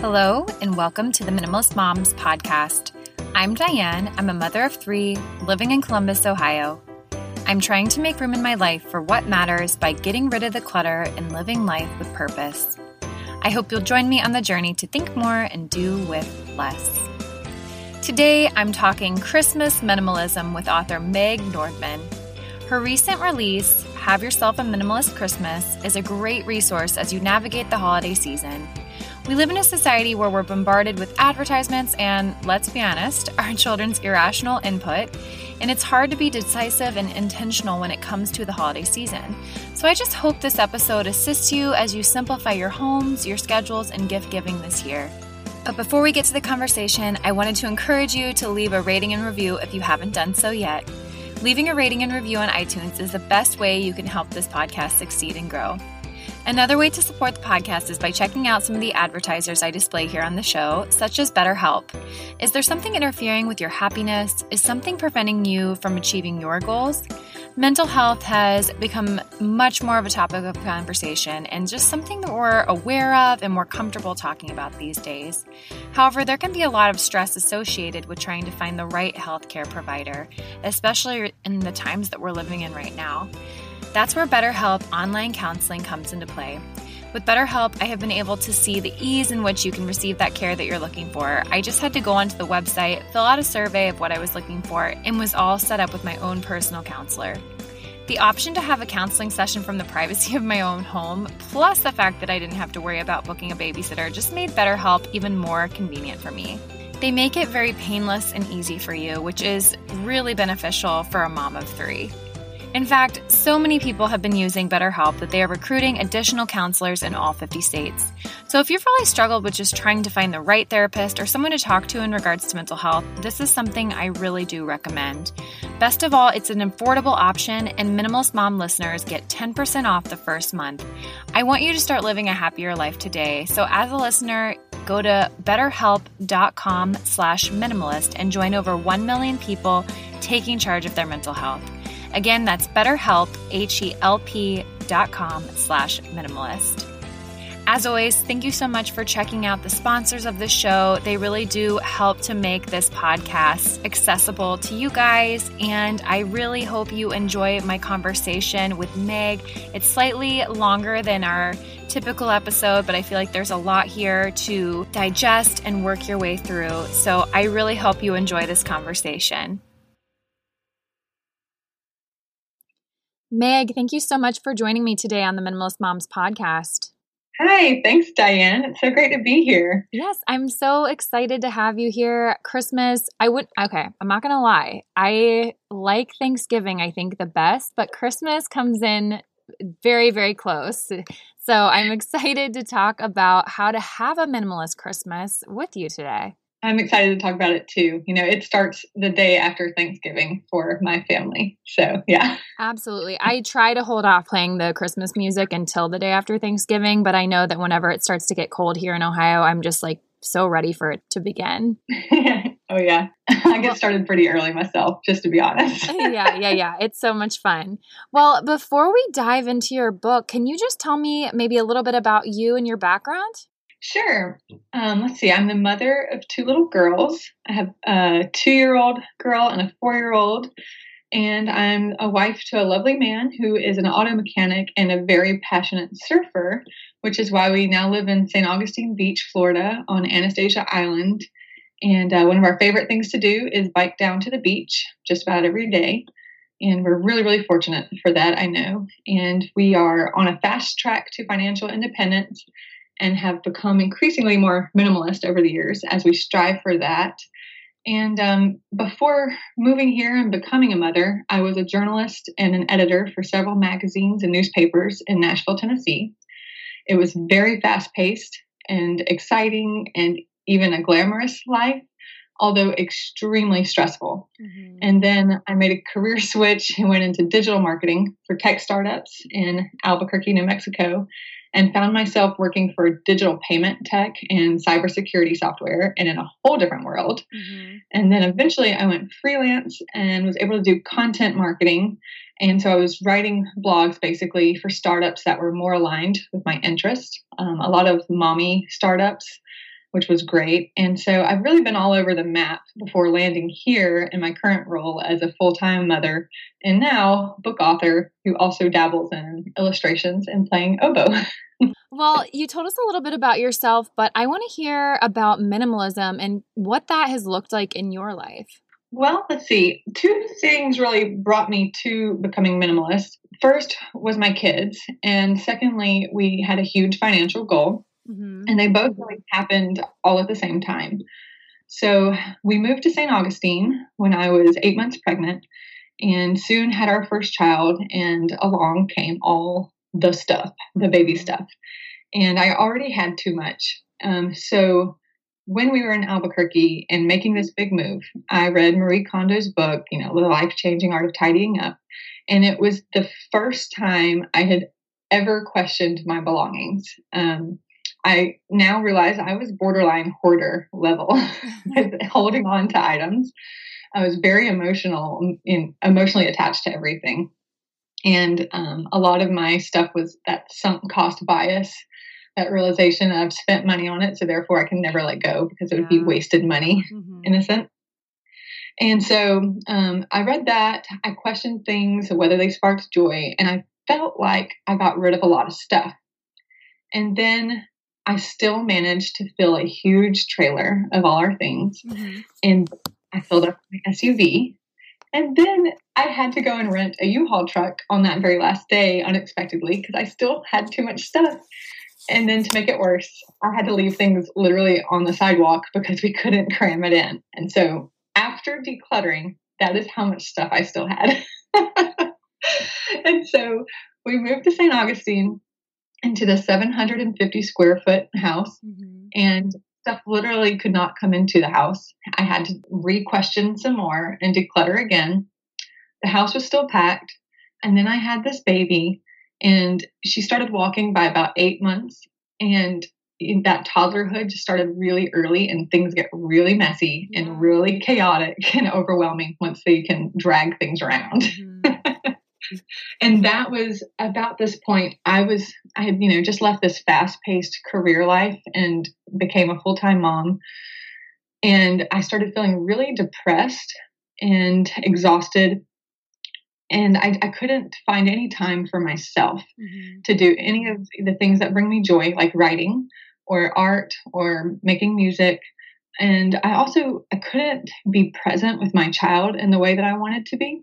Hello, and welcome to the Minimalist Moms podcast. I'm Diane. I'm a mother of three living in Columbus, Ohio. I'm trying to make room in my life for what matters by getting rid of the clutter and living life with purpose. I hope you'll join me on the journey to think more and do with less. Today, I'm talking Christmas minimalism with author Meg Nordmann. Her recent release, Have Yourself a Minimalist Christmas, is a great resource as you navigate the holiday season. We live in a society where we're bombarded with advertisements and, let's be honest, our children's irrational input, and it's hard to be decisive and intentional when it comes to the holiday season. So I just hope this episode assists you as you simplify your homes, your schedules, and gift giving this year. But before we get to the conversation, I wanted to encourage you to leave a rating and review if you haven't done so yet. Leaving a rating and review on iTunes is the best way you can help this podcast succeed and grow. Another way to support the podcast is by checking out some of the advertisers I display here on the show, such as BetterHelp. Is there something interfering with your happiness? Is something preventing you from achieving your goals? Mental health has become much more of a topic of conversation and just something that we're aware of and more comfortable talking about these days. However, there can be a lot of stress associated with trying to find the right healthcare provider, especially in the times that we're living in right now. That's where BetterHelp online counseling comes into play. With BetterHelp, I have been able to see the ease in which you can receive that care that you're looking for. I just had to go onto the website, fill out a survey of what I was looking for, and was all set up with my own personal counselor. The option to have a counseling session from the privacy of my own home, plus the fact that I didn't have to worry about booking a babysitter, just made BetterHelp even more convenient for me. They make it very painless and easy for you, which is really beneficial for a mom of three. In fact, so many people have been using BetterHelp that they are recruiting additional counselors in all 50 states. So if you've really struggled with just trying to find the right therapist or someone to talk to in regards to mental health, this is something I really do recommend. Best of all, it's an affordable option, and Minimalist Mom listeners get 10% off the first month. I want you to start living a happier life today. So as a listener, go to betterhelp.com slash minimalist and join over 1 million people taking charge of their mental health. Again, that's betterhelp, H-E-L-P dot com slash minimalist. As always, thank you so much for checking out the sponsors of the show. They really do help to make this podcast accessible to you guys. And I really hope you enjoy my conversation with Meg. It's slightly longer than our typical episode, but I feel like there's a lot here to digest and work your way through. So I really hope you enjoy this conversation. Meg, thank you so much for joining me today on the Minimalist Moms podcast. Hi, thanks, Diane. It's so great to be here. Yes, I'm so excited to have you here. Christmas, I would, okay, I'm not going to lie. I like Thanksgiving, I think, the best, but Christmas comes in very, very close. So I'm excited to talk about how to have a minimalist Christmas with you today. I'm excited to talk about it too. You know, it starts the day after Thanksgiving for my family. So, yeah. Absolutely. I try to hold off playing the Christmas music until the day after Thanksgiving, but I know that whenever it starts to get cold here in Ohio, I'm just like so ready for it to begin. oh, yeah. I get started pretty early myself, just to be honest. yeah, yeah, yeah. It's so much fun. Well, before we dive into your book, can you just tell me maybe a little bit about you and your background? Sure. Um, let's see. I'm the mother of two little girls. I have a two year old girl and a four year old. And I'm a wife to a lovely man who is an auto mechanic and a very passionate surfer, which is why we now live in St. Augustine Beach, Florida, on Anastasia Island. And uh, one of our favorite things to do is bike down to the beach just about every day. And we're really, really fortunate for that, I know. And we are on a fast track to financial independence and have become increasingly more minimalist over the years as we strive for that. And um, before moving here and becoming a mother, I was a journalist and an editor for several magazines and newspapers in Nashville, Tennessee. It was very fast paced and exciting and even a glamorous life, although extremely stressful. Mm-hmm. And then I made a career switch and went into digital marketing for tech startups in Albuquerque, New Mexico, and found myself working for digital payment tech and cybersecurity software and in a whole different world. Mm-hmm. And then eventually I went freelance and was able to do content marketing. And so I was writing blogs basically for startups that were more aligned with my interest. Um, a lot of mommy startups which was great. And so I've really been all over the map before landing here in my current role as a full time mother and now book author who also dabbles in illustrations and playing oboe. well, you told us a little bit about yourself, but I want to hear about minimalism and what that has looked like in your life. Well, let's see. Two things really brought me to becoming minimalist. First was my kids, and secondly, we had a huge financial goal, mm-hmm. and they both really happened all at the same time. So we moved to St. Augustine when I was eight months pregnant, and soon had our first child, and along came all the stuff, the baby mm-hmm. stuff. And I already had too much. Um, so when we were in Albuquerque and making this big move, I read Marie Kondo's book, you know, The Life Changing Art of Tidying Up. And it was the first time I had ever questioned my belongings. Um, I now realize I was borderline hoarder level, holding on to items. I was very emotional, in, emotionally attached to everything. And um, a lot of my stuff was that sunk cost bias that realization I've spent money on it, so therefore I can never let go because it would yeah. be wasted money, mm-hmm. in a sense. And so um, I read that. I questioned things, whether they sparked joy, and I felt like I got rid of a lot of stuff. And then I still managed to fill a huge trailer of all our things, mm-hmm. and I filled up my SUV. And then I had to go and rent a U-Haul truck on that very last day unexpectedly because I still had too much stuff. And then to make it worse, I had to leave things literally on the sidewalk because we couldn't cram it in. And so after decluttering, that is how much stuff I still had. and so we moved to St. Augustine into the 750 square foot house, mm-hmm. and stuff literally could not come into the house. I had to re question some more and declutter again. The house was still packed. And then I had this baby and she started walking by about eight months. And that toddlerhood just started really early, and things get really messy yeah. and really chaotic and overwhelming once they can drag things around. Mm-hmm. and that was about this point. I was, I had, you know, just left this fast paced career life and became a full time mom. And I started feeling really depressed and exhausted and I, I, couldn't find any time for myself mm-hmm. to do any of the things that bring me joy like writing or art or making music and i also i couldn't be present with my child in the way that i wanted to be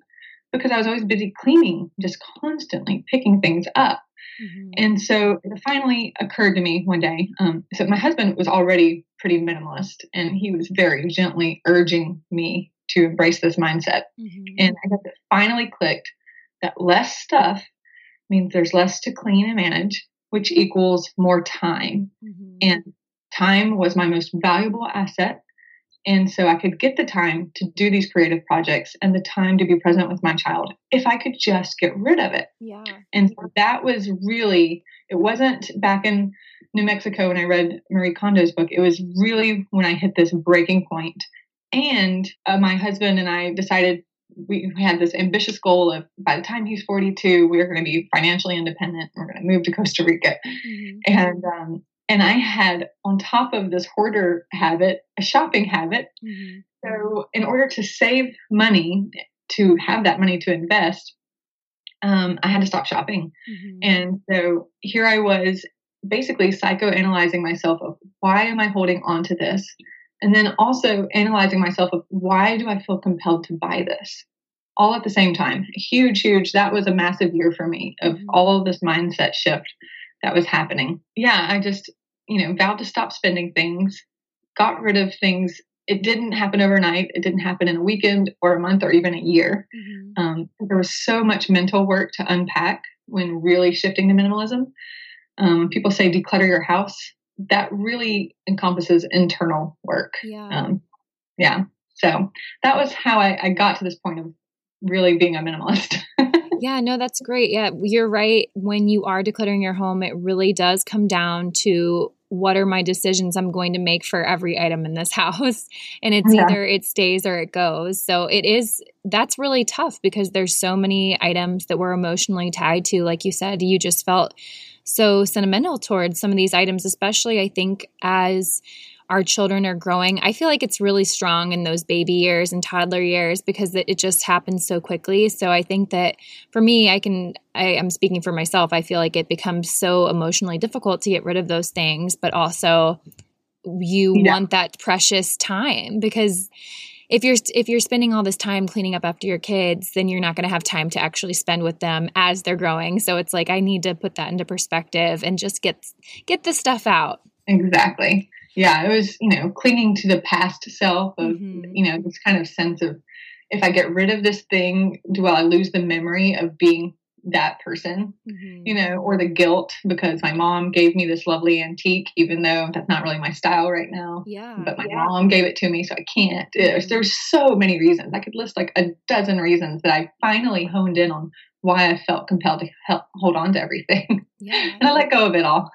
because i was always busy cleaning just constantly picking things up mm-hmm. and so it finally occurred to me one day um, so my husband was already pretty minimalist and he was very gently urging me to embrace this mindset. Mm-hmm. And I guess it finally clicked that less stuff means there's less to clean and manage, which equals more time. Mm-hmm. And time was my most valuable asset. And so I could get the time to do these creative projects and the time to be present with my child if I could just get rid of it. Yeah. And so that was really, it wasn't back in New Mexico when I read Marie Kondo's book. It was really when I hit this breaking point. and uh, my husband and I decided we had this ambitious goal of by the time he's 42, we are going to be financially independent. We're going to move to Costa Rica. Mm-hmm. And, um, and I had on top of this hoarder habit, a shopping habit. Mm-hmm. So in order to save money, to have that money to invest, um, I had to stop shopping. Mm-hmm. And so here I was basically psychoanalyzing myself of why am I holding on to this? And then also analyzing myself of why do I feel compelled to buy this? All at the same time. Huge, huge. That was a massive year for me of mm-hmm. all of this mindset shift that was happening. Yeah, I just, you know, vowed to stop spending things, got rid of things. It didn't happen overnight. It didn't happen in a weekend or a month or even a year. Mm-hmm. Um, there was so much mental work to unpack when really shifting to minimalism. Um, people say declutter your house that really encompasses internal work. Yeah. Um, yeah. So that was how I, I got to this point of really being a minimalist. yeah, no, that's great. Yeah, you're right. When you are decluttering your home, it really does come down to what are my decisions I'm going to make for every item in this house. And it's yeah. either it stays or it goes. So it is, that's really tough because there's so many items that we're emotionally tied to. Like you said, you just felt so sentimental towards some of these items, especially I think as our children are growing. I feel like it's really strong in those baby years and toddler years because it, it just happens so quickly. So I think that for me, I can, I, am speaking for myself, I feel like it becomes so emotionally difficult to get rid of those things, but also you yeah. want that precious time because if you're if you're spending all this time cleaning up after your kids then you're not going to have time to actually spend with them as they're growing so it's like i need to put that into perspective and just get get the stuff out exactly yeah it was you know clinging to the past self of mm-hmm. you know this kind of sense of if i get rid of this thing do i lose the memory of being that person, mm-hmm. you know, or the guilt because my mom gave me this lovely antique, even though that's not really my style right now. Yeah. But my yeah. mom gave it to me, so I can't. There's, there's so many reasons. I could list like a dozen reasons that I finally honed in on why I felt compelled to help hold on to everything. Yeah. and I let go of it all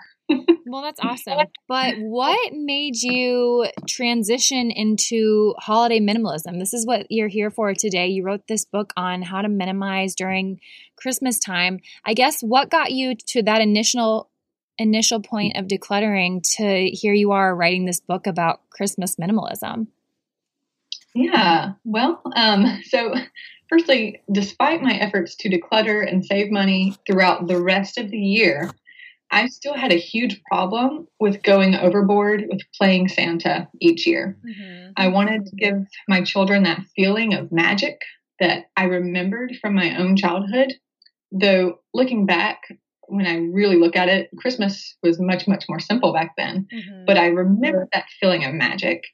well, that's awesome. But what made you transition into holiday minimalism? This is what you're here for today. You wrote this book on how to minimize during Christmas time. I guess what got you to that initial initial point of decluttering to here you are writing this book about Christmas minimalism? Yeah. Well, um, so firstly, despite my efforts to declutter and save money throughout the rest of the year, I still had a huge problem with going overboard with playing Santa each year. Mm-hmm. I wanted to give my children that feeling of magic that I remembered from my own childhood. Though looking back, when I really look at it, Christmas was much, much more simple back then. Mm-hmm. But I remember that feeling of magic.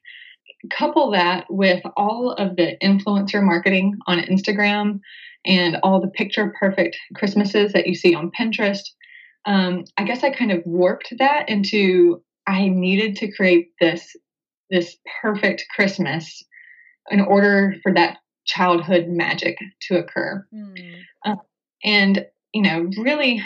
Couple that with all of the influencer marketing on Instagram and all the picture perfect Christmases that you see on Pinterest um, I guess I kind of warped that into I needed to create this this perfect Christmas in order for that childhood magic to occur. Mm. And you know, really,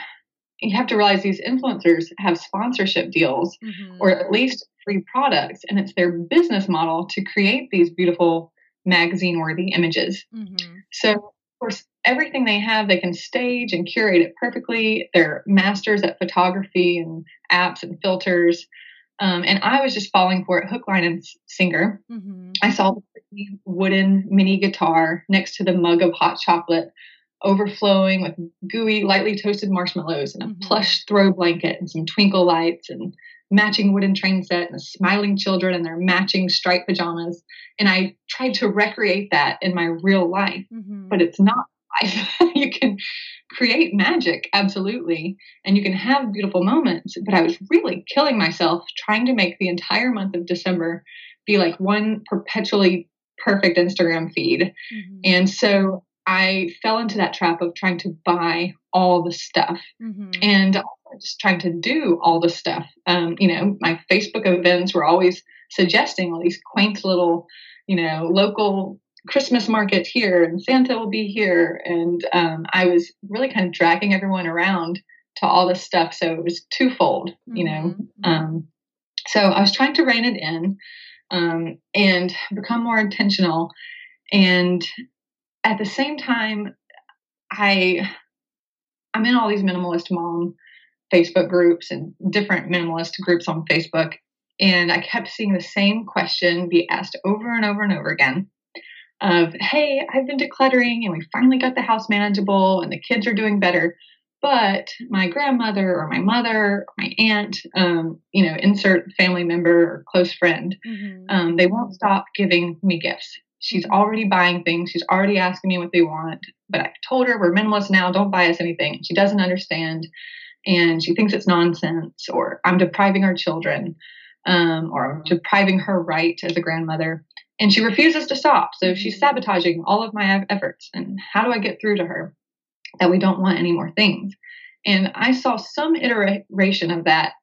you have to realize these influencers have sponsorship deals mm-hmm. or at least free products, and it's their business model to create these beautiful magazine worthy images. Mm-hmm. So, course, everything they have, they can stage and curate it perfectly. They're masters at photography and apps and filters. Um, and I was just falling for it hook, line, and sinker. Mm-hmm. I saw the wooden mini guitar next to the mug of hot chocolate, overflowing with gooey, lightly toasted marshmallows and a mm-hmm. plush throw blanket and some twinkle lights and matching wooden train set and smiling children and their matching striped pajamas. And I tried to recreate that in my real life, mm-hmm. but it's not life. you can create magic, absolutely, and you can have beautiful moments. But I was really killing myself trying to make the entire month of December be like one perpetually perfect Instagram feed. Mm-hmm. And so I fell into that trap of trying to buy all the stuff mm-hmm. and just trying to do all the stuff. Um, you know, my Facebook events were always suggesting all these quaint little, you know, local Christmas market here and Santa will be here. And um, I was really kind of dragging everyone around to all this stuff. So it was twofold, mm-hmm. you know. Mm-hmm. Um, so I was trying to rein it in um, and become more intentional. And at the same time, I I'm in all these minimalist mom Facebook groups and different minimalist groups on Facebook. And I kept seeing the same question be asked over and over and over again of, hey, I've been decluttering and we finally got the house manageable and the kids are doing better. But my grandmother or my mother or my aunt, um, you know, insert family member or close friend, mm-hmm. um, they won't stop giving me gifts. She's mm-hmm. already buying things. She's already asking me what they want. But I've told her we're minimalist now. Don't buy us anything. She doesn't understand. And she thinks it's nonsense or I'm depriving our children um, or I'm depriving her right as a grandmother and she refuses to stop. So she's mm-hmm. sabotaging all of my efforts. And how do I get through to her that we don't want any more things? And I saw some iteration of that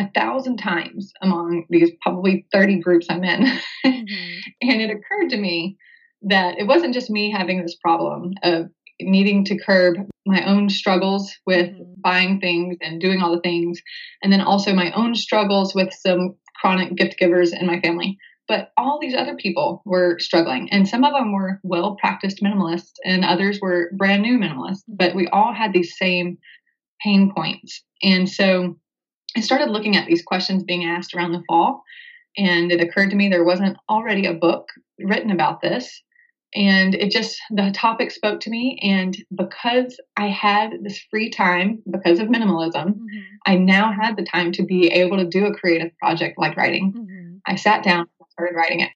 a thousand times among these probably 30 groups I'm in. Mm-hmm. and it occurred to me that it wasn't just me having this problem of needing to curb my own struggles with mm-hmm. buying things and doing all the things, and then also my own struggles with some chronic gift givers in my family. But all these other people were struggling, and some of them were well practiced minimalists, and others were brand new minimalists. But we all had these same pain points. And so I started looking at these questions being asked around the fall And it occurred to me there wasn't already a book written about this. And it just, the topic spoke to me. And because I had this free time because of minimalism, mm-hmm. I now had the time to be able to do a creative project like writing. Mm-hmm. I sat down and started writing it.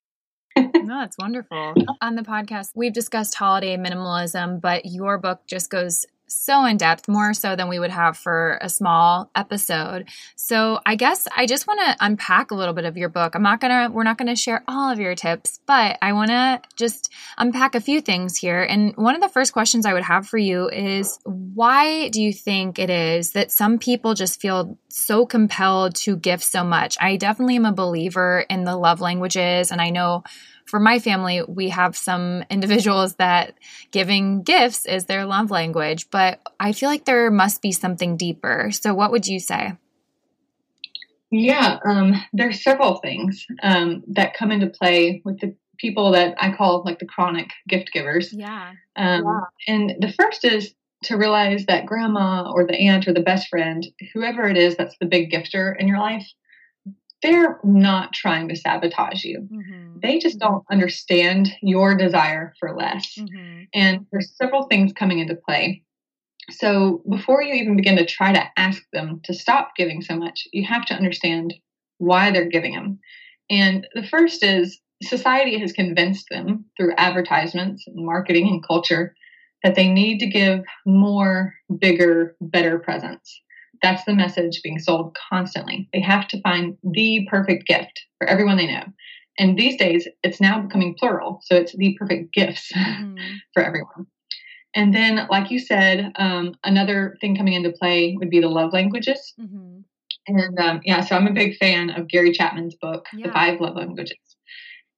no, that's wonderful. On the podcast, we've discussed holiday minimalism, but your book just goes so in depth, more so than we would have for a small episode. So I guess I just want to unpack a little bit of your book. I'm not gonna, we're not gonna share all of your tips, but I want to just unpack a few things here. And one of the first questions I would have for you is why do you think it is that some people just feel so compelled to give so much? I definitely am a believer in the love languages, and I know for my family, we have some individuals that giving gifts is their love language, but I feel like there must be something deeper. So, what would you say? Yeah, um, there's several things um, that come into play with the people that I call like the chronic gift givers. Yeah. Um, yeah. And the first is to realize that grandma or the aunt or the best friend, whoever it is that's the big gifter in your life, they're not trying to sabotage you. Mm-hmm. They just don't understand your desire for less. Mm-hmm. And there's several things coming into play. So before you even begin to try to ask them to stop giving so much, you have to understand why they're giving them. And the first is society has convinced them through advertisements and marketing and culture that they need to give more, bigger, better presents. That's the message being sold constantly. They have to find the perfect gift for everyone they know. And these days, it's now becoming plural. So it's the perfect gifts mm-hmm. for everyone. And then, like you said, um, another thing coming into play would be the love languages. Mm-hmm. And um, yeah, so I'm a big fan of Gary Chapman's book, yeah. The Five Love Languages.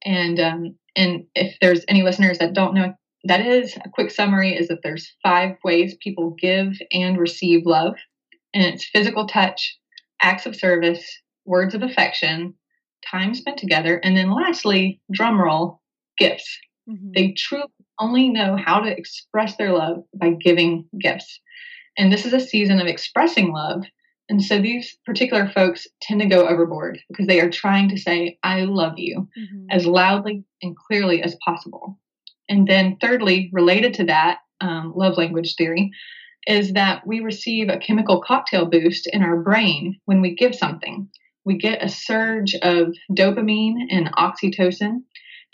And um, and if there's any listeners that don't know, that is a quick summary: is that there's five ways people give and receive love and it's physical touch, acts of service, words of affection, time spent together, and then lastly, drumroll, gifts. Mm-hmm. They truly only know how to express their love by giving gifts. And this is a season of expressing love. And so these particular folks tend to go overboard because they are trying to say, I love you mm-hmm. as loudly and clearly as possible. And then, thirdly, related to that, um, love language theory, is that we receive a chemical cocktail boost in our brain when we give something. We get a surge of dopamine and oxytocin,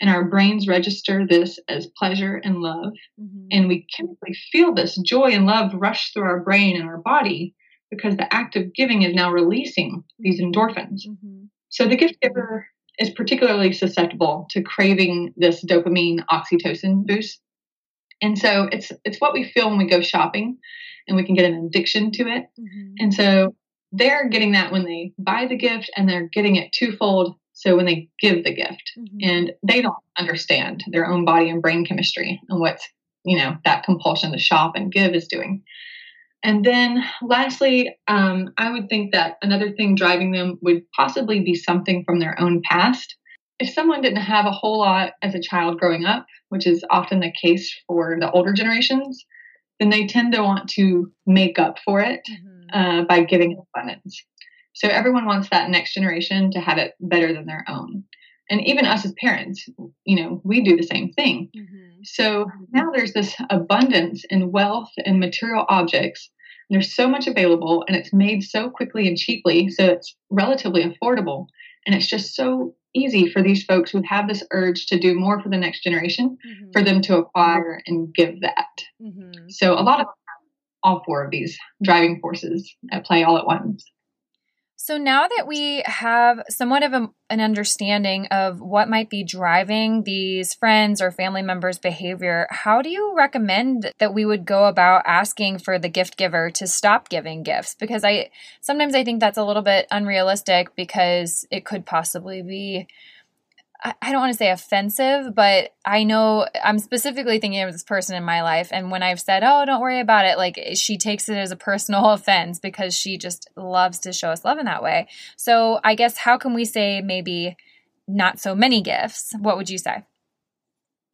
and our brains register this as pleasure and love. Mm-hmm. And we chemically feel this joy and love rush through our brain and our body because the act of giving is now releasing these endorphins. Mm-hmm. So the gift giver is particularly susceptible to craving this dopamine oxytocin boost. And so it's it's what we feel when we go shopping and we can get an addiction to it. Mm-hmm. And so they're getting that when they buy the gift and they're getting it twofold. So when they give the gift mm-hmm. and they don't understand their own body and brain chemistry and what's, you know, that compulsion to shop and give is doing. And then lastly, um, I would think that another thing driving them would possibly be something from their own past. If someone didn't have a whole lot as a child growing up, which is often the case for the older generations, then they tend to want to make up for it mm-hmm. uh, by giving abundance. So everyone wants that next generation to have it better than their own. And even us as parents, you know, we do the same thing. Mm-hmm. So now there's this abundance in wealth and material objects. There's so much available and it's made so quickly and cheaply. So it's relatively affordable. And it's just so easy for these folks who have this urge to do more for the next generation mm-hmm. for them to acquire and give that. Mm-hmm. So a lot of all four of these driving forces at play all at once. So now that we have somewhat of a, an understanding of what might be driving these friends or family members' behavior, how do you recommend that we would go about asking for the gift giver to stop giving gifts? Because I sometimes I think that's a little bit unrealistic because it could possibly be I don't want to say offensive, but I know I'm specifically thinking of this person in my life. And when I've said, oh, don't worry about it, like she takes it as a personal offense because she just loves to show us love in that way. So I guess how can we say maybe not so many gifts? What would you say?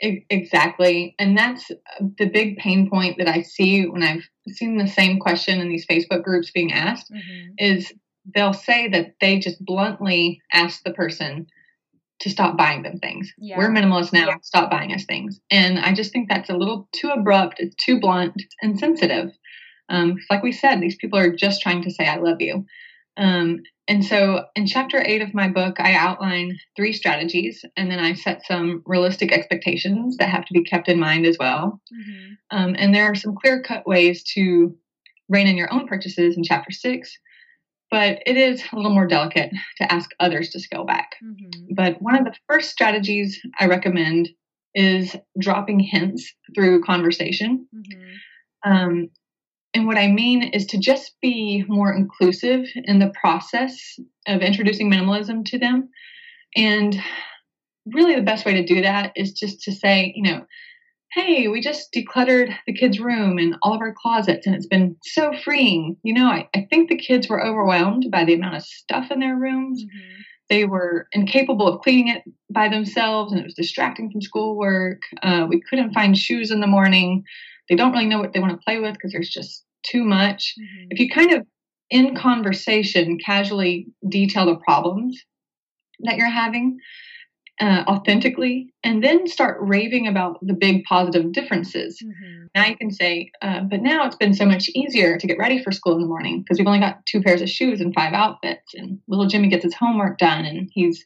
Exactly. And that's the big pain point that I see when I've seen the same question in these Facebook groups being asked mm-hmm. is they'll say that they just bluntly ask the person, to stop buying them things. Yeah. We're minimalists now. Stop buying us things. And I just think that's a little too abrupt, it's too blunt and sensitive. Um, like we said, these people are just trying to say, I love you. Um, and so in chapter eight of my book, I outline three strategies and then I set some realistic expectations that have to be kept in mind as well. Mhm. Um, and there are some clear cut ways to rein in your own purchases in chapter six, but it is a little more delicate to ask others to scale back. Mhm. But one of the first strategies I recommend is dropping hints through conversation. Mhm. Um, and what I mean is to just be more inclusive in the process of introducing minimalism to them. And really, the best way to do that is just to say, you know, hey, we just decluttered the kids' room and all of our closets, and it's been so freeing. You know, I, I think the kids were overwhelmed by the amount of stuff in their rooms. Mhm. They were incapable of cleaning it by themselves, and it was distracting from schoolwork. Uh, we couldn't find shoes in the morning. They don't really know what they want to play with because there's just too much. Mhm. If you kind of, in conversation, casually detail the problems that you're having uh, authentically, and then start raving about the big positive differences. Mhm. Now you can say, uh, but now it's been so much easier to get ready for school in the morning because we've only got two pairs of shoes and five outfits, and little Jimmy gets his homework done, and he's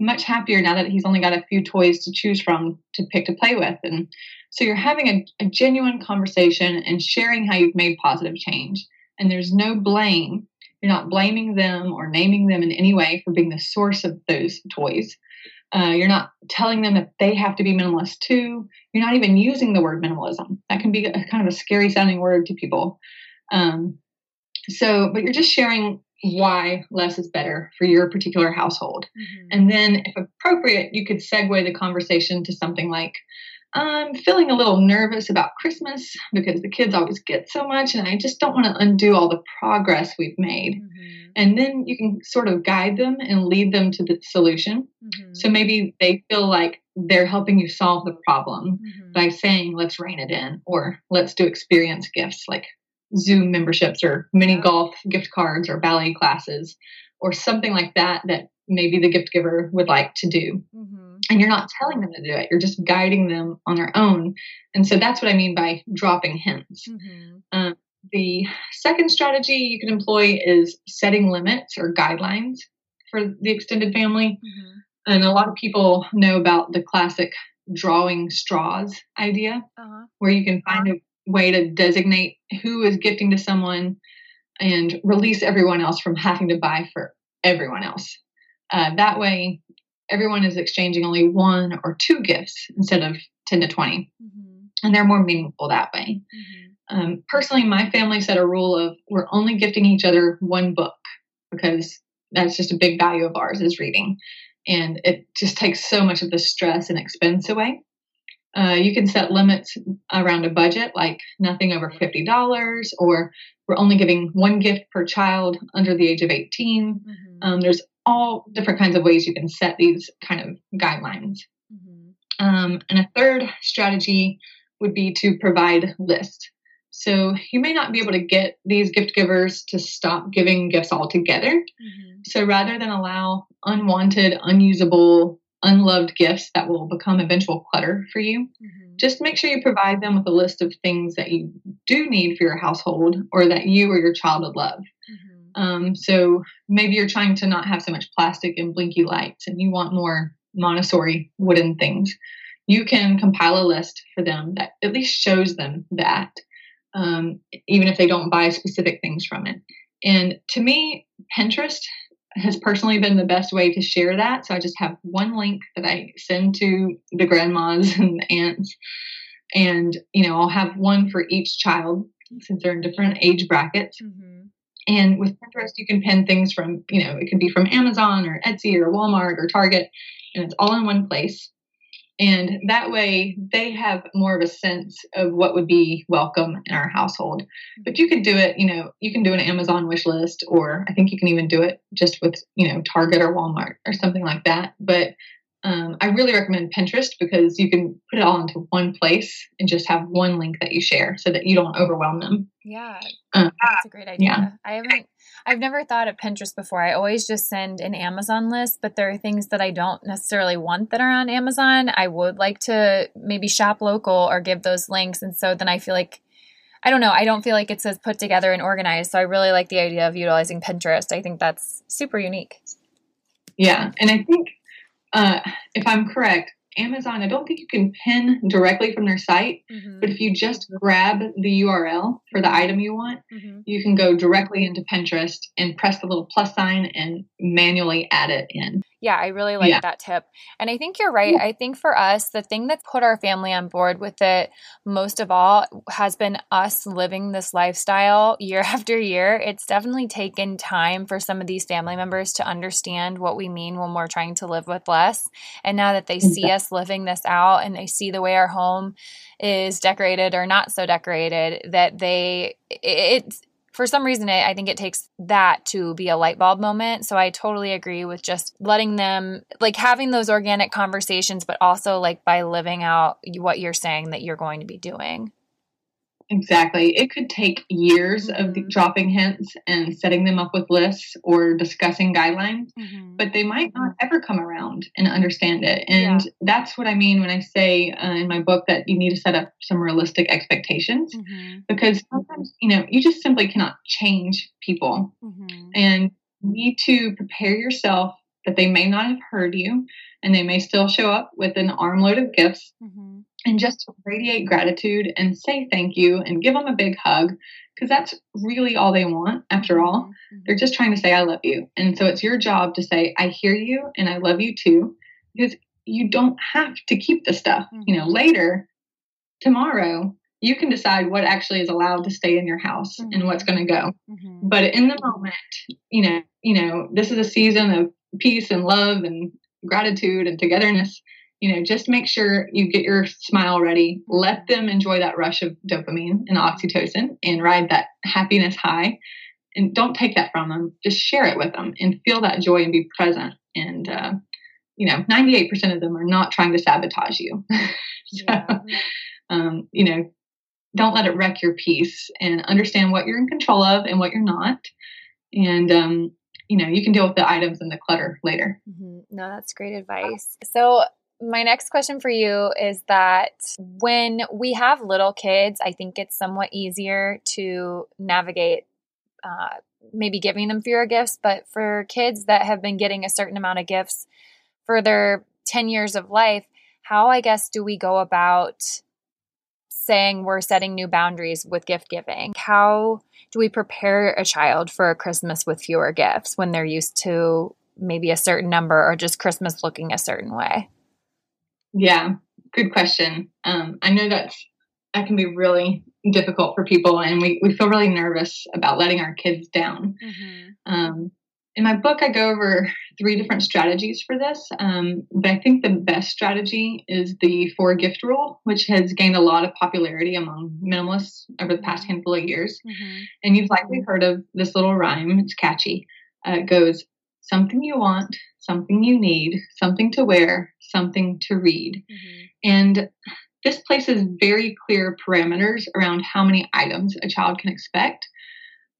much happier now that he's only got a few toys to choose from to pick to play with. And so you're having a, a genuine conversation and sharing how you've made positive change. And there's no blame. You're not blaming them or naming them in any way for being the source of those toys. Uh, you're not telling them that they have to be minimalist too. You're not even using the word minimalism. That can be a, kind of a scary sounding word to people. Um, so, but you're just sharing why less is better for your particular household. Mhm. And then, if appropriate, you could segue the conversation to something like, I'm feeling a little nervous about Christmas because the kids always get so much, and I just don't want to undo all the progress we've made. Mhm. And then you can sort of guide them and lead them to the solution. Mhm. So maybe they feel like they're helping you solve the problem Mhm. by saying, let's rein it in, or let's do experience gifts like zoo memberships or mini golf gift cards or ballet classes or something like that that maybe the gift giver would like to do. Mhm. And you're not telling them to do it, you're just guiding them on their own. And so that's what I mean by dropping hints. Mhm. Um, the second strategy you can employ is setting limits or guidelines for the extended family. Mhm. And a lot of people know about the classic drawing straws idea, Uh-huh. where you can find a way to designate who is gifting to someone and release everyone else from having to buy for everyone else. Uh, that way, everyone is exchanging only one or two gifts instead of 10 to 20, Mhm. and they're more meaningful that way. Mhm. Um, personally, my family set a rule of we're only gifting each other one book because that's just a big value of ours is reading. And it just takes so much of the stress and expense away. Uh, you can set limits around a budget, like nothing over $50, or we're only giving one gift per child under the age of 18. Mhm. Um, there's all different kinds of ways you can set these kind of guidelines. Mhm. Um, and a third strategy would be to provide lists. So you may not be able to get these gift givers to stop giving gifts altogether. Mhm. So rather than allow unwanted, unusable, unloved gifts that will become eventual clutter for you, Mhm. just make sure you provide them with a list of things that you do need for your household or that you or your child would love. Mhm. Um, so maybe you're trying to not have so much plastic and blinky lights and you want more Montessori wooden things. You can compile a list for them that at least shows them that, um, even if they don't buy specific things from it. And to me, Pinterest has personally been the best way to share that. So I just have one link that I send to the grandmas and aunts. And, you know, I'll have one for each child since they're in different age brackets. Mhm. And with Pinterest, you can pin things from, you know, it can be from Amazon or Etsy or Walmart or Target, and it's all in one place. And that way they have more of a sense of what would be welcome in our household. But you could do it, you know, you can do an Amazon wish list, or I think you can even do it just with, you know, Target or Walmart or something like that. But um, I really recommend Pinterest because you can put it all into one place and just have one link that you share so that you don't overwhelm them. Yeah, um, that's a great idea. Yeah. I haven't, I've never thought of Pinterest before. I always just send an Amazon list, but there are things that I don't necessarily want that are on Amazon. I would like to maybe shop local or give those links. And so then I feel like, I don't know, I don't feel like it's as put together and organized. So I really like the idea of utilizing Pinterest. I think that's super unique. Yeah. And I think uh, if I'm correct, Amazon, I don't think you can pin directly from their site, mm-hmm. but if you just grab the URL for the item you want, mm-hmm. you can go directly into Pinterest and press the little plus sign and manually add it in. Yeah, I really like yeah. that tip. And I think you're right. I think for us, the thing that put our family on board with it most of all has been us living this lifestyle year after year. It's definitely taken time for some of these family members to understand what we mean when we're trying to live with less. And now that they see us living this out and they see the way our home is decorated or not so decorated, that they, it's, for some reason, I think it takes that to be a light bulb moment. So I totally agree with just letting them, like having those organic conversations, but also like by living out what you're saying that you're going to be doing. Exactly. It could take years mm-hmm. of dropping hints and setting them up with lists or discussing guidelines, mm-hmm. but they might not ever come around and understand it. And yeah. that's what I mean when I say uh, in my book that you need to set up some realistic expectations mm-hmm. because sometimes, you know, you just simply cannot change people mm-hmm. and need to prepare yourself that they may not have heard you and they may still show up with an armload of gifts mm-hmm and just radiate gratitude and say thank you and give them a big hug because that's really all they want after all. Mm-hmm. They're just trying to say, I love you. And so it's your job to say, I hear you and I love you too, because you don't have to keep the stuff. Mm-hmm. You know, mm-hmm. later, tomorrow, you can decide what actually is allowed to stay in your house mm-hmm. and what's going to go. Mm-hmm. But in the moment, you know, you know, this is a season of peace and love and gratitude and togetherness you know, just make sure you get your smile ready. Let them enjoy that rush of dopamine and oxytocin and ride that happiness high. And don't take that from them. Just share it with them and feel that joy and be present. And, uh, you know, 98% of them are not trying to sabotage you. so, yeah. um, you know, don't let it wreck your peace and understand what you're in control of and what you're not. And, um, you know, you can deal with the items and the clutter later. Mm-hmm. No, that's great advice. So, my next question for you is that when we have little kids, I think it's somewhat easier to navigate uh, maybe giving them fewer gifts. But for kids that have been getting a certain amount of gifts for their 10 years of life, how, I guess, do we go about saying we're setting new boundaries with gift giving? How do we prepare a child for a Christmas with fewer gifts when they're used to maybe a certain number or just Christmas looking a certain way? Yeah, good question. Um, I know that's that can be really difficult for people, and we, we feel really nervous about letting our kids down. Mm-hmm. Um, in my book, I go over three different strategies for this, um, but I think the best strategy is the four gift rule, which has gained a lot of popularity among minimalists over the past handful of years. Mm-hmm. And you've likely heard of this little rhyme, it's catchy. Uh, it goes, Something you want, something you need, something to wear, something to read. Mm-hmm. And this places very clear parameters around how many items a child can expect.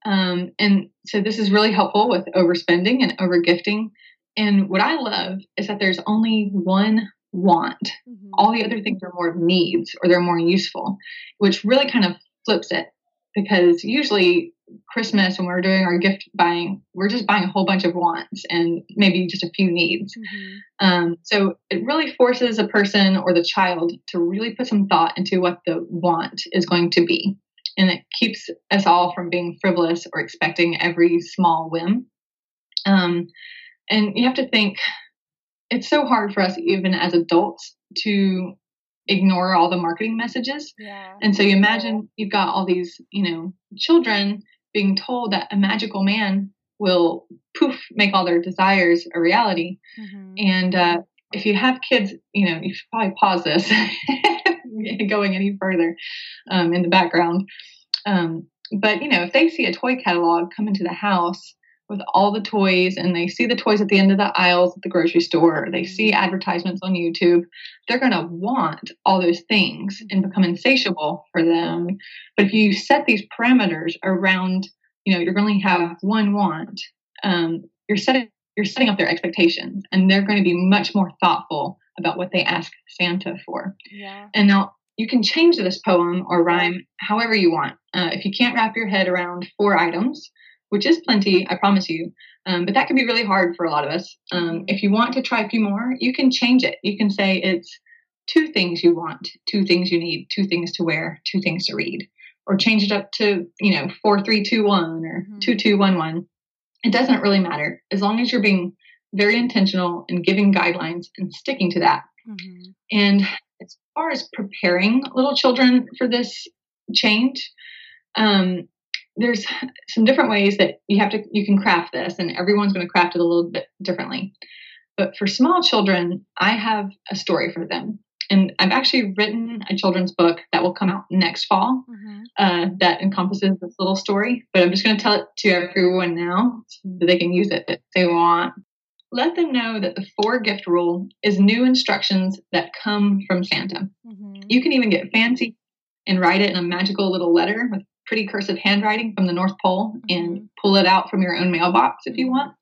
Um, and so this is really helpful with overspending and overgifting. And what I love is that there's only one want. Mm-hmm. All the other things are more needs or they're more useful, which really kind of flips it because usually Christmas when we're doing our gift buying, we're just buying a whole bunch of wants and maybe just a few needs. Mm-hmm. Um, so it really forces a person or the child to really put some thought into what the want is going to be. And it keeps us all from being frivolous or expecting every small whim. Um, and you have to think it's so hard for us, even as adults, to ignore all the marketing messages. Yeah. And so you imagine you've got all these, you know, children being told that a magical man will poof make all their desires a reality. Mm-hmm. And uh, if you have kids, you know, you should probably pause this going any further um, in the background. Um, but you know, if they see a toy catalog come into the house with all the toys and they see the toys at the end of the aisles at the grocery store, they see mm-hmm. advertisements on YouTube, they're going to want all those things and become insatiable for them. But if you set these parameters around, you know, you're going to have one want, um, you're setting you're setting up their expectations and they're going to be much more thoughtful about what they ask Santa for. Yeah. And now you can change this poem or rhyme however you want. Uh, if you can't wrap your head around four items, which is plenty, I promise you, um, but that can be really hard for a lot of us. Um, mm-hmm. if you want to try a few more, you can change it. You can say it's two things you want, two things you need, two things to wear, two things to read, or change it up to you know four, three, two, one, or mm-hmm. two, two, one, one. It doesn't really matter as long as you're being very intentional and giving guidelines and sticking to that. Mm-hmm. And as far as preparing little children for this change, um, there's some different ways that you have to you can craft this, and everyone's going to craft it a little bit differently. But for small children, I have a story for them. And I've actually written a children's book that will come out next fall mm-hmm. uh, that encompasses this little story. But I'm just going to tell it to everyone now so that they can use it if they want. Let them know that the four gift rule is new instructions that come from Santa. Mm-hmm. You can even get fancy and write it in a magical little letter with pretty cursive handwriting from the North Pole mm-hmm. and pull it out from your own mailbox if you mm-hmm. want.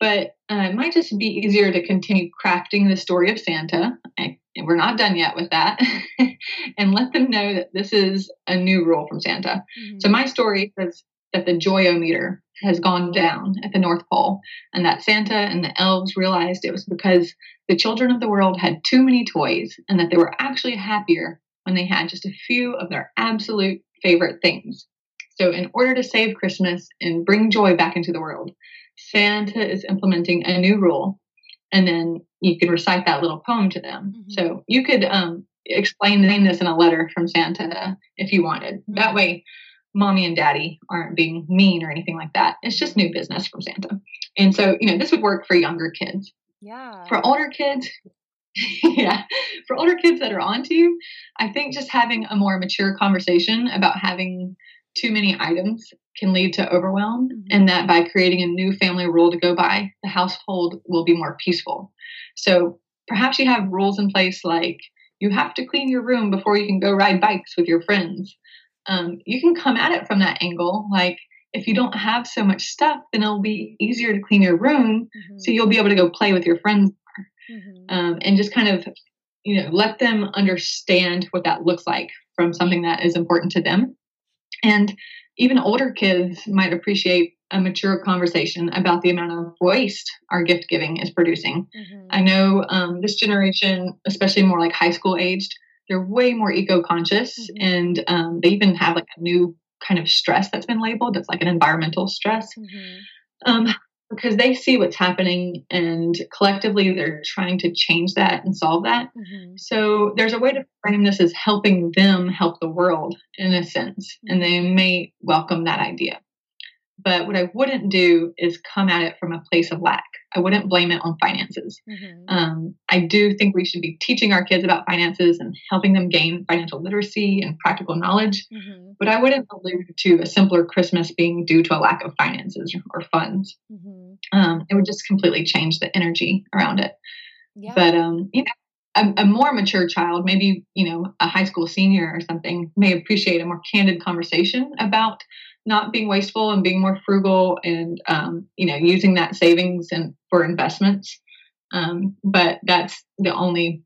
But uh, it might just be easier to continue crafting the story of Santa. I, we're not done yet with that. and let them know that this is a new rule from Santa. Mm-hmm. So my story is that the joyometer has gone down at the North Pole, and that Santa and the elves realized it was because the children of the world had too many toys, and that they were actually happier when they had just a few of their absolute favorite things. So, in order to save Christmas and bring joy back into the world, Santa is implementing a new rule, and then you could recite that little poem to them. Mm-hmm. So, you could um, explain this in a letter from Santa if you wanted. Mm-hmm. That way, mommy and daddy aren't being mean or anything like that. It's just new business from Santa. And so, you know, this would work for younger kids. Yeah. For older kids, yeah. For older kids that are onto you, I think just having a more mature conversation about having too many items can lead to overwhelm, mm-hmm. and that by creating a new family rule to go by, the household will be more peaceful. So perhaps you have rules in place like you have to clean your room before you can go ride bikes with your friends. Um, you can come at it from that angle, like if you don't have so much stuff, then it'll be easier to clean your room, mm-hmm. so you'll be able to go play with your friends mm-hmm. um, and just kind of you know let them understand what that looks like from something that is important to them and even older kids might appreciate a mature conversation about the amount of waste our gift giving is producing. Mm-hmm. I know um, this generation, especially more like high school aged, they're way more eco conscious, mm-hmm. and um, they even have like a new kind of stress that's been labeled. It's like an environmental stress. Mm-hmm. Um, because they see what's happening and collectively they're trying to change that and solve that. Mm-hmm. So there's a way to frame this as helping them help the world in a sense, mm-hmm. and they may welcome that idea. But what I wouldn't do is come at it from a place of lack. I wouldn't blame it on finances. Mm-hmm. Um, I do think we should be teaching our kids about finances and helping them gain financial literacy and practical knowledge. Mm-hmm. But I wouldn't allude to a simpler Christmas being due to a lack of finances or funds. Mm-hmm. Um, it would just completely change the energy around it. Yeah. But um, you know, a, a, more mature child, maybe you know a high school senior or something, may appreciate a more candid conversation about not being wasteful and being more frugal and um, you know using that savings and for investments um, but that's the only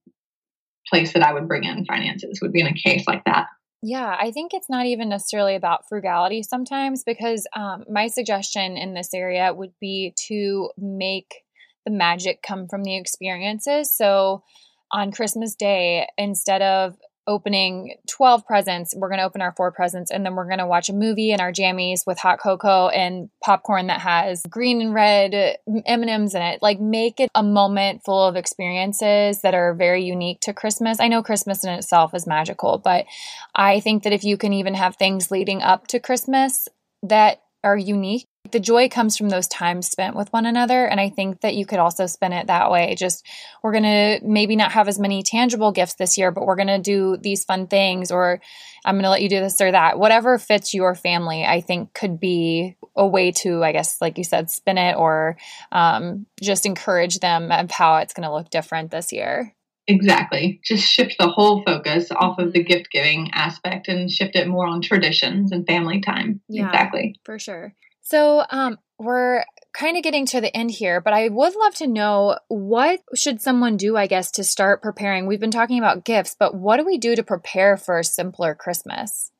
place that i would bring in finances would be in a case like that yeah, I think it's not even necessarily about frugality sometimes because um, my suggestion in this area would be to make the magic come from the experiences. So on Christmas Day, instead of opening 12 presents. We're going to open our four presents and then we're going to watch a movie in our jammies with hot cocoa and popcorn that has green and red M&Ms in it. Like make it a moment full of experiences that are very unique to Christmas. I know Christmas in itself is magical, but I think that if you can even have things leading up to Christmas that are unique like the joy comes from those times spent with one another. And I think that you could also spend it that way. Just we're going to maybe not have as many tangible gifts this year, but we're going to do these fun things, or I'm going to let you do this or that. Whatever fits your family, I think could be a way to, I guess, like you said, spin it or um, just encourage them of how it's going to look different this year. Exactly. Just shift the whole focus off of the mm-hmm. gift giving aspect and shift it more on traditions and family time. Yeah, exactly. For sure. So, um, we're kind of getting to the end here, but I would love to know what should someone do, I guess, to start preparing. We've been talking about gifts, but what do we do to prepare for a simpler Christmas?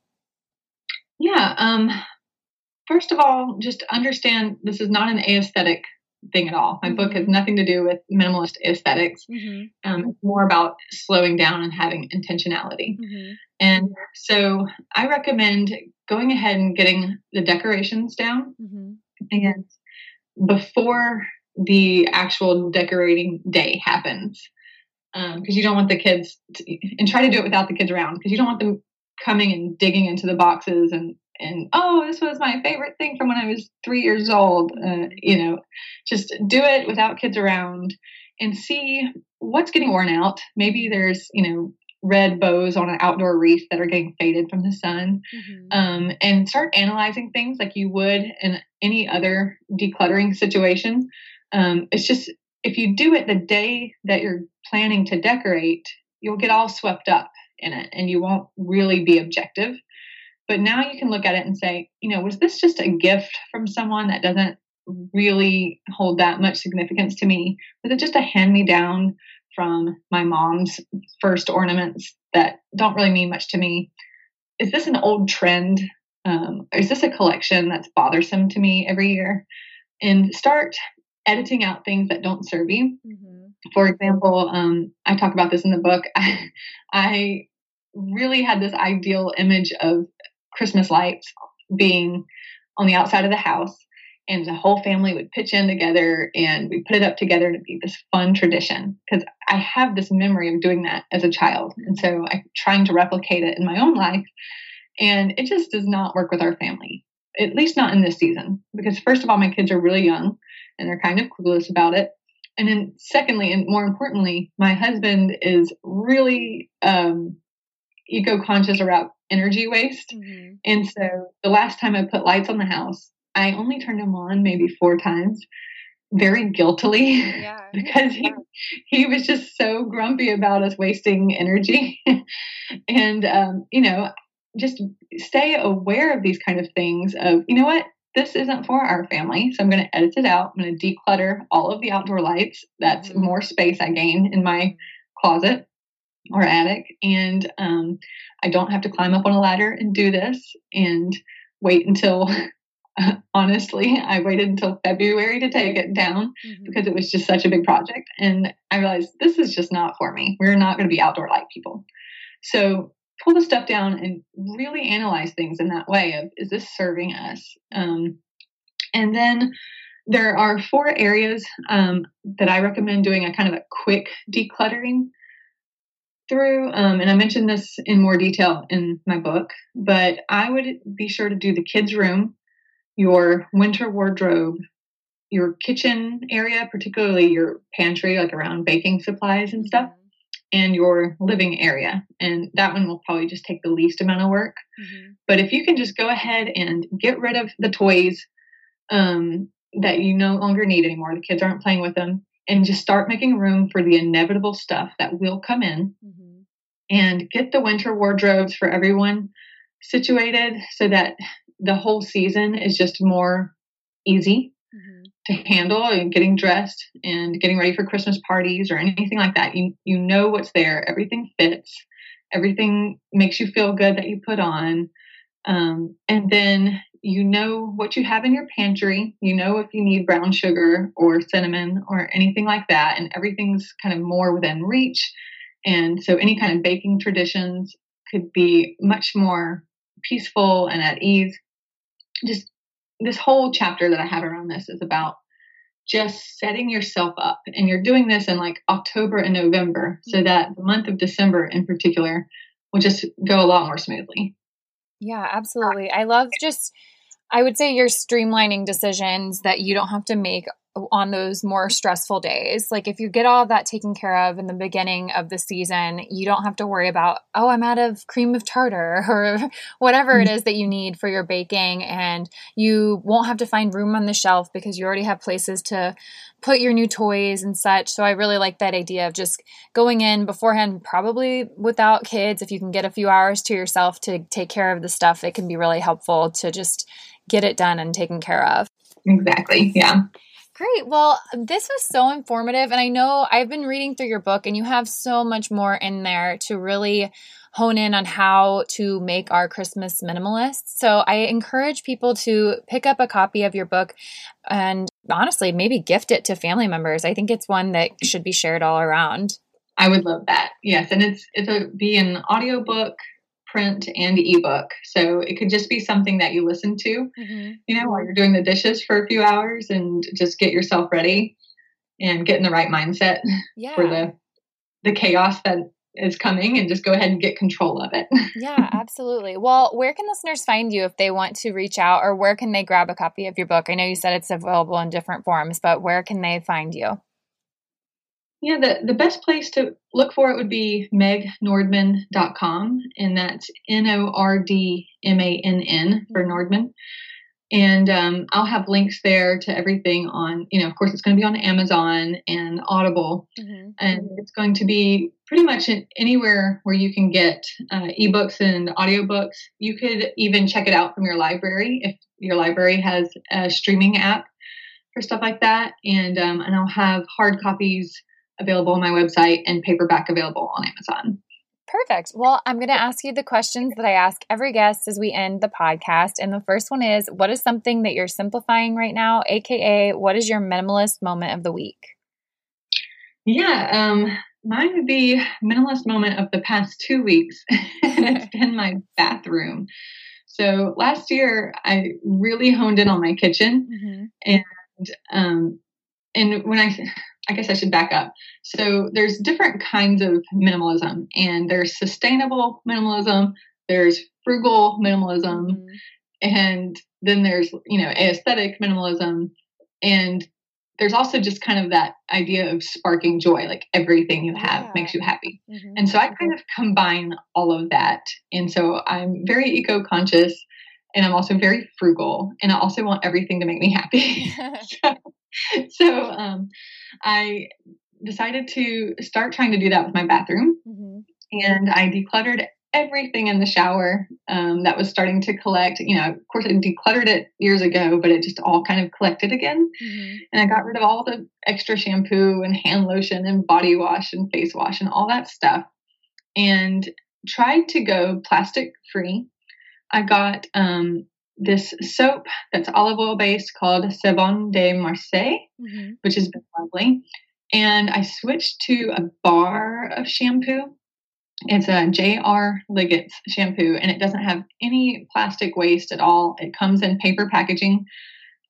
Yeah, um, first of all, just understand this is not an aesthetic thing at all. My book has mm-hmm. nothing to do with minimalist esthetics mm-hmm. Um, it's more about slowing down and having intentionality. Mm-hmm. And so I recommend going ahead and getting the decorations down mm-hmm. and before the actual decorating day happens. Because um, you don't want the kids to, and try to do it without the kids around because you don't want them coming and digging into the boxes and and oh this was my favorite thing from when i was three years old uh, you know just do it without kids around and see what's getting worn out. Maybe there's you know red bows on an outdoor wreath that are getting faded from the sun mm-hmm. um, and start analyzing things like you would in any other decluttering situation. Um, it's just if you do it the day that you're planning to decorate you'll get all swept up in it and you won't really be objective but now you can look at it and say, you know, was this just a gift from someone that doesn't really hold that much significance to me? Was it just a hand me down from my mom's first ornaments that don't really mean much to me? Is this an old trend? Um, is this a collection that's bothersome to me every year? And start editing out things that don't serve you. Mm-hmm. For example, um, I talk about this in the book. I, I really had this ideal image of Christmas lights being on the outside of the house. And the whole family would pitch in together and we put it up together to be this fun tradition. Because I have this memory of doing that as a child. And so I'm trying to replicate it in my own life. And it just does not work with our family, at least not in this season. Because, first of all, my kids are really young and they're kind of clueless about it. And then, secondly, and more importantly, my husband is really um, eco conscious about energy waste. Mm-hmm. And so the last time I put lights on the house, I only turned them on maybe four times very guiltily yeah. because he, he was just so grumpy about us wasting energy. and, um, you know, just stay aware of these kind of things of, you know what, this isn't for our family. So I'm going to edit it out. I'm going to declutter all of the outdoor lights. That's mm-hmm. more space I gain in my mm-hmm. closet or attic. And um, I don't have to climb up on a ladder and do this and wait until, honestly, I waited until February to take it down mm-hmm. because it was just such a big project. And I realized this is just not for me. We're not going to be outdoor light people. So pull the stuff down and really analyze things in that way of is this serving us? Um, and then there are four areas um, that I recommend doing a kind of a quick decluttering through, um, and I mentioned this in more detail in my book, but I would be sure to do the kids' room, your winter wardrobe, your kitchen area, particularly your pantry, like around baking supplies and stuff, mm-hmm. and your living area. And that one will probably just take the least amount of work. Mm-hmm. But if you can just go ahead and get rid of the toys um, that you no longer need anymore, the kids aren't playing with them, and just start making room for the inevitable stuff that will come in mm-hmm. and get the winter wardrobes for everyone situated so that the whole season is just more easy mm-hmm. to handle and getting dressed and getting ready for Christmas parties or anything like that. You you know what's there. Everything fits. Everything makes you feel good that you put on. Um, and then you know what you have in your pantry. You know if you need brown sugar or cinnamon or anything like that, and everything's kind of more within reach. And so any kind of baking traditions could be much more peaceful and at ease. Just this whole chapter that I have around this is about just setting yourself up. And you're doing this in like October and November, so mm-hmm. that the month of December in particular will just go a lot more smoothly. Yeah, absolutely. I love just I would say you're streamlining decisions that you don't have to make on those more stressful days. Like if you get all of that taken care of in the beginning of the season, you don't have to worry about, oh, I'm out of cream of tartar or whatever it mm. that you need for your baking. And you won't have to find room on the shelf because you already have places to put your new toys and such. So I really like that idea of just going in beforehand, probably without kids. If you can get a few hours to yourself to take care of the stuff, it can be really helpful to just get it done and taken care of. Exactly. Yeah. Great. Well, this was so informative. And I know I've been reading through your book, and you have so much more in there to really hone in on how to make our Christmas minimalist. So I encourage people to pick up a copy of your book and honestly, maybe gift it to family members. I think it's one that should be shared all around. I would love that. Yes, and it's it'll be an audiobook print and ebook. So it could just be something that you listen to, mm-hmm. you know, while you're doing the dishes for a few hours and just get yourself ready and get in the right mindset yeah. for the the chaos that is coming and just go ahead and get control of it. yeah, absolutely. Well, where can listeners find you if they want to reach out or where can they grab a copy of your book? I know you said it's available in different forms, but where can they find you? Yeah, the, the best place to look for it would be megnordmann.com, and that's N O R D M A N N for mm-hmm. And um, I'll have links there to everything on, you know, of course, it's going to be on Amazon and Audible. Mm-hmm. And it's going to be pretty much anywhere where you can get uh, ebooks and audiobooks. You could even check it out from your library if your library has a streaming app for stuff like that. And, um, and I'll have hard copies available on my website and paperback available on Amazon. Perfect. Well, I'm going to ask you the questions that I ask every guest as we end the podcast. And the first one is What is something that you're simplifying right now? AKA, what is your minimalist moment of the week? Yeah, um, mine would be minimalist moment of the past two weeks. it's been my bathroom. So last year, I really honed in on my kitchen. Mm-hmm. And um, and when I I guess I should back up. So there's different kinds of minimalism, and there's sustainable minimalism, there's frugal minimalism, mm-hmm. and then there's you know aesthetic minimalism, and there's also just kind of that idea of sparking joy, like everything you have yeah. makes you happy. Mm-hmm. And so I kind of combine all of that, and so I'm very eco conscious. And I'm also very frugal, and I also want everything to make me happy. so, so um, I decided to start trying to do that with my bathroom. Mm-hmm. And I decluttered everything in the shower um, that was starting to collect. You know, of course, I decluttered it years ago, but it just all kind of collected again. Mm-hmm. And I got rid of all the extra shampoo and hand lotion and body wash and face wash and all that stuff and tried to go plastic free. I got um, this soap that's olive oil based called Savon de Marseille, mm-hmm. which has been lovely. And I switched to a bar of shampoo. It's a J.R. Liggett's shampoo, and it doesn't have any plastic waste at all. It comes in paper packaging,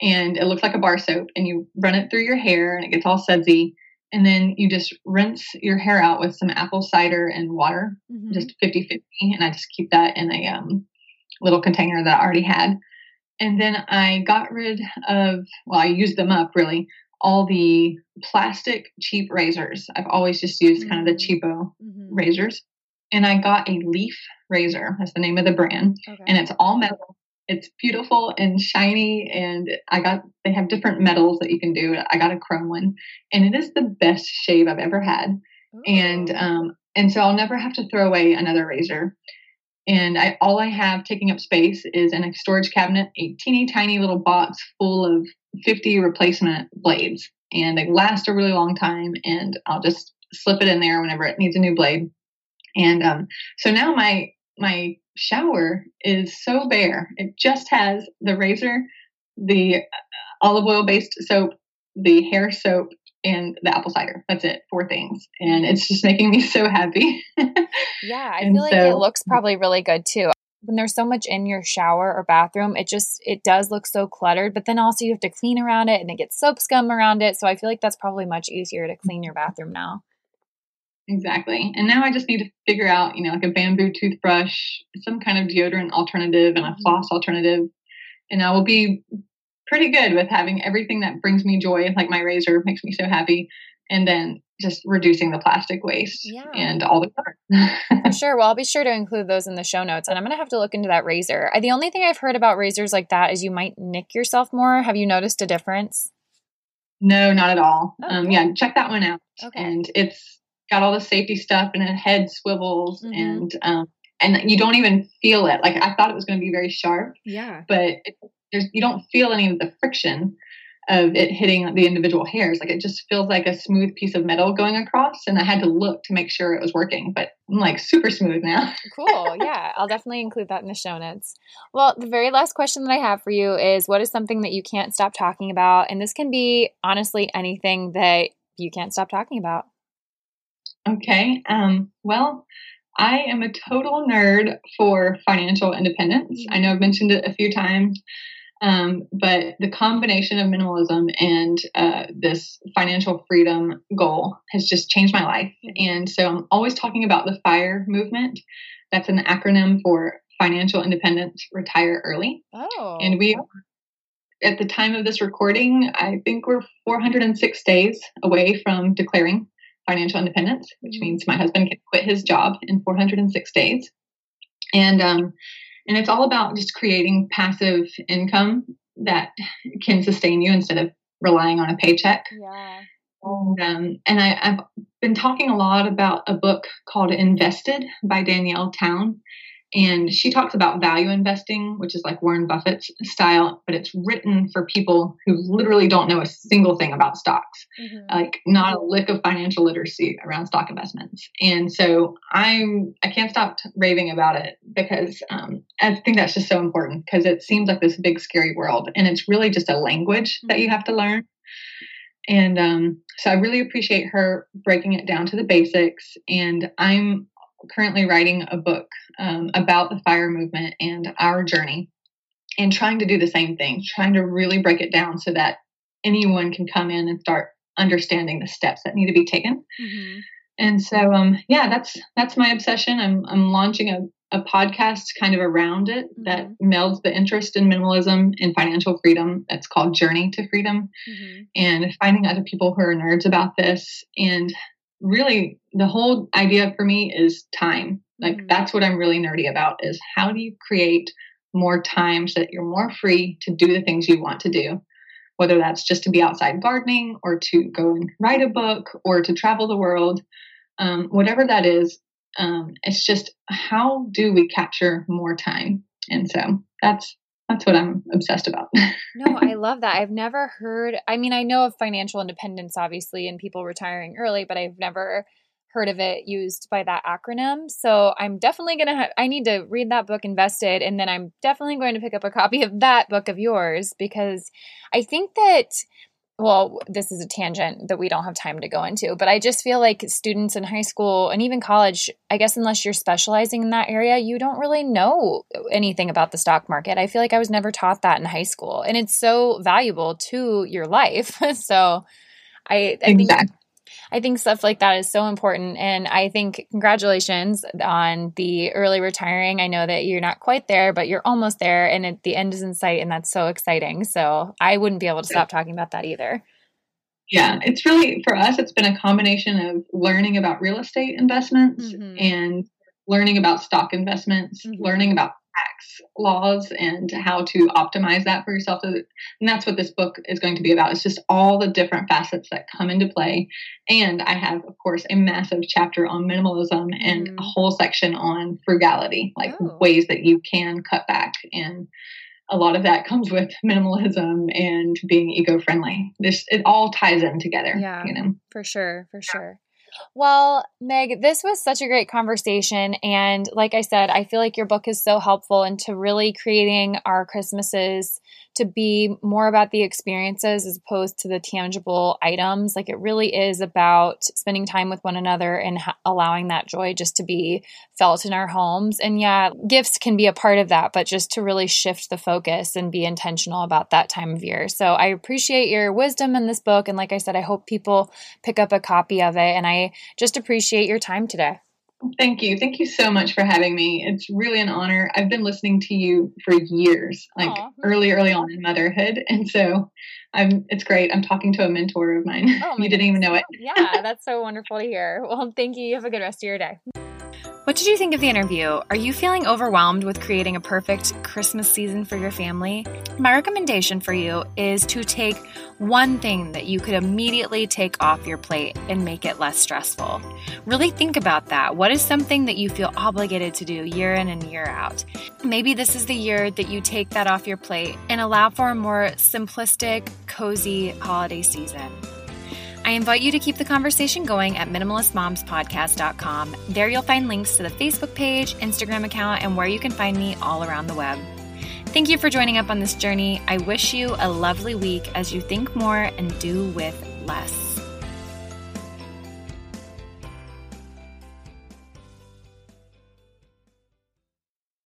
and it looks like a bar soap. And you run it through your hair, and it gets all sudsy. And then you just rinse your hair out with some apple cider and water, mm-hmm. just 50 50. And I just keep that in a um, little container that I already had. And then I got rid of, well, I used them up really, all the plastic cheap razors. I've always just used mm-hmm. kind of the mm. cheapo mm-hmm. razors. And I got a leaf razor. That's the name of the brand. Okay. And it's all metal. It's beautiful and shiny. And I got, they have different metals that you can do. I got a chrome one. And it is the best shave I've ever had. Ooh. And, um, and so I'll never have to throw away another razor and I all I have taking up space is in a storage cabinet, a teeny tiny little box full of 50 replacement blades, and they last a really long time. And I'll just slip it in there whenever it needs a new blade. And um, so now my my shower is so bare; it just has the razor, the uh, olive oil based soap, the hair soap, and the apple cider. That's it, four things. And it's just making me so happy. yeah, I feel like so, it looks probably really good too. When there's so much in your shower or bathroom, it just it does look so cluttered, but then also you have to clean around it and it gets soap scum around it. So I feel like that's probably much easier to clean your bathroom now. Exactly. And now I just need to figure out, you know, like a bamboo toothbrush, some kind of deodorant alternative and a mm-hmm. floss alternative and I will be pretty good with having everything that brings me joy, like my razor makes me so happy, and then just reducing the plastic waste yeah. and all the sure. Well, I'll be sure to include those in the show notes, and I'm gonna have to look into that razor. The only thing I've heard about razors like that is you might nick yourself more. Have you noticed a difference? No, not at all. Okay. Um, yeah, check that one out. Okay. And it's got all the safety stuff and a head swivels mm-hmm. and um, and you don't even feel it. Like I thought it was going to be very sharp. Yeah. But it, there's you don't feel any of the friction of it hitting the individual hairs. Like it just feels like a smooth piece of metal going across. And I had to look to make sure it was working, but I'm like super smooth now. cool. Yeah. I'll definitely include that in the show notes. Well, the very last question that I have for you is what is something that you can't stop talking about? And this can be honestly anything that you can't stop talking about. Okay. Um, well, I am a total nerd for financial independence. Mm-hmm. I know I've mentioned it a few times. Um, but the combination of minimalism and uh, this financial freedom goal has just changed my life. And so I'm always talking about the FIRE movement. That's an acronym for Financial Independence Retire Early. Oh. And we, at the time of this recording, I think we're 406 days away from declaring financial independence, which mm-hmm. means my husband can quit his job in 406 days. And um, and it's all about just creating passive income that can sustain you instead of relying on a paycheck. Yeah. And, um, and I, have been talking a lot about a book called Invested by Danielle Town. And she talks about value investing, which is like Warren Buffett's style, but it's written for people who literally don't know a single thing about stocks, mm-hmm. like not a lick of financial literacy around stock investments. And so I'm I can't stop raving about it because um, I think that's just so important because it seems like this big scary world, and it's really just a language mm-hmm. that you mm-hmm. have to learn. And um, so I really appreciate her breaking it down to the basics. And I'm currently writing a book um, about the fire movement and our journey and trying to do the same thing, trying to really break it down so that anyone can come in and start understanding the steps that need to be taken. Mm-hmm. And so, um, yeah, that's that's my obsession. I'm I'm launching a, a podcast kind of around it mm-hmm. that melds the interest in minimalism and financial freedom. That's called Journey to Freedom, mm-hmm. and finding other people who are nerds about this and really the whole idea for me is time. Like mm-hmm. that's what I'm really nerdy about is how do you create more time so that you're more free to do the things you want to do. Whether that's just to be outside gardening or to go and write a book or to travel the world, um, whatever that is, um, it's just how do we capture more time? And so that's that's what I'm obsessed about. no, I love that. I've never heard, I mean, I know of financial independence, obviously, and people retiring early, but I've never heard of it used by that acronym. So I'm definitely going to, I need to read that book, Invested, and then I'm definitely going to pick up a copy of that book of yours because I think that well, this is a tangent that we don't have time to go into, but I just feel like students in high school and even college, I guess, unless you're specializing in that area, you don't really know anything about the stock market. I feel like I was never taught that in high school, and it's so valuable to your life. so I, I exactly. think I think stuff like that is so important. And I think congratulations on the early retiring. I know that you're not quite there, but you're almost there and it, the end is in sight. And that's so exciting. So I wouldn't be able to stop talking about that either. Yeah, it's really for us, it's been a combination of learning about real estate investments mm-hmm. and learning about stock investments, mm-hmm. learning about tax laws and how to optimize that for yourself. And that's what this book is going to be about. It's just all the different facets that come into play. And I have, of course, a massive chapter on minimalism and mm. a whole section on frugality, like oh. ways that you can cut back. And a lot of that comes with minimalism and being eco-friendly. This it all ties in together. Yeah, you know, for sure, for sure. Well, Meg, this was such a great conversation. And like I said, I feel like your book is so helpful into really creating our Christmases to be more about the experiences as opposed to the tangible items. Like it really is about spending time with one another and ha- allowing that joy just to be felt in our homes. And yeah, gifts can be a part of that, but just to really shift the focus and be intentional about that time of year. So I appreciate your wisdom in this book. And like I said, I hope people pick up a copy of it. And I just appreciate your time today. Thank you. Thank you so much for having me. It's really an honor. I've been listening to you for years, like Aww. early, early on in motherhood. And so I'm it's great. I'm talking to a mentor of mine. Oh you didn't even know it. yeah, that's so wonderful to hear. Well, thank you. You have a good rest of your day. What did you think of the interview? Are you feeling overwhelmed with creating a perfect Christmas season for your family? My recommendation for you is to take one thing that you could immediately take off your plate and make it less stressful. Really think about that. What is something that you feel obligated to do year in and year out? Maybe this is the year that you take that off your plate and allow for a more simplistic, cozy holiday season. I invite you to keep the conversation going at minimalistmomspodcast.com. There you'll find links to the Facebook page, Instagram account, and where you can find me all around the web. Thank you for joining up on this journey. I wish you a lovely week as you think more and do with less.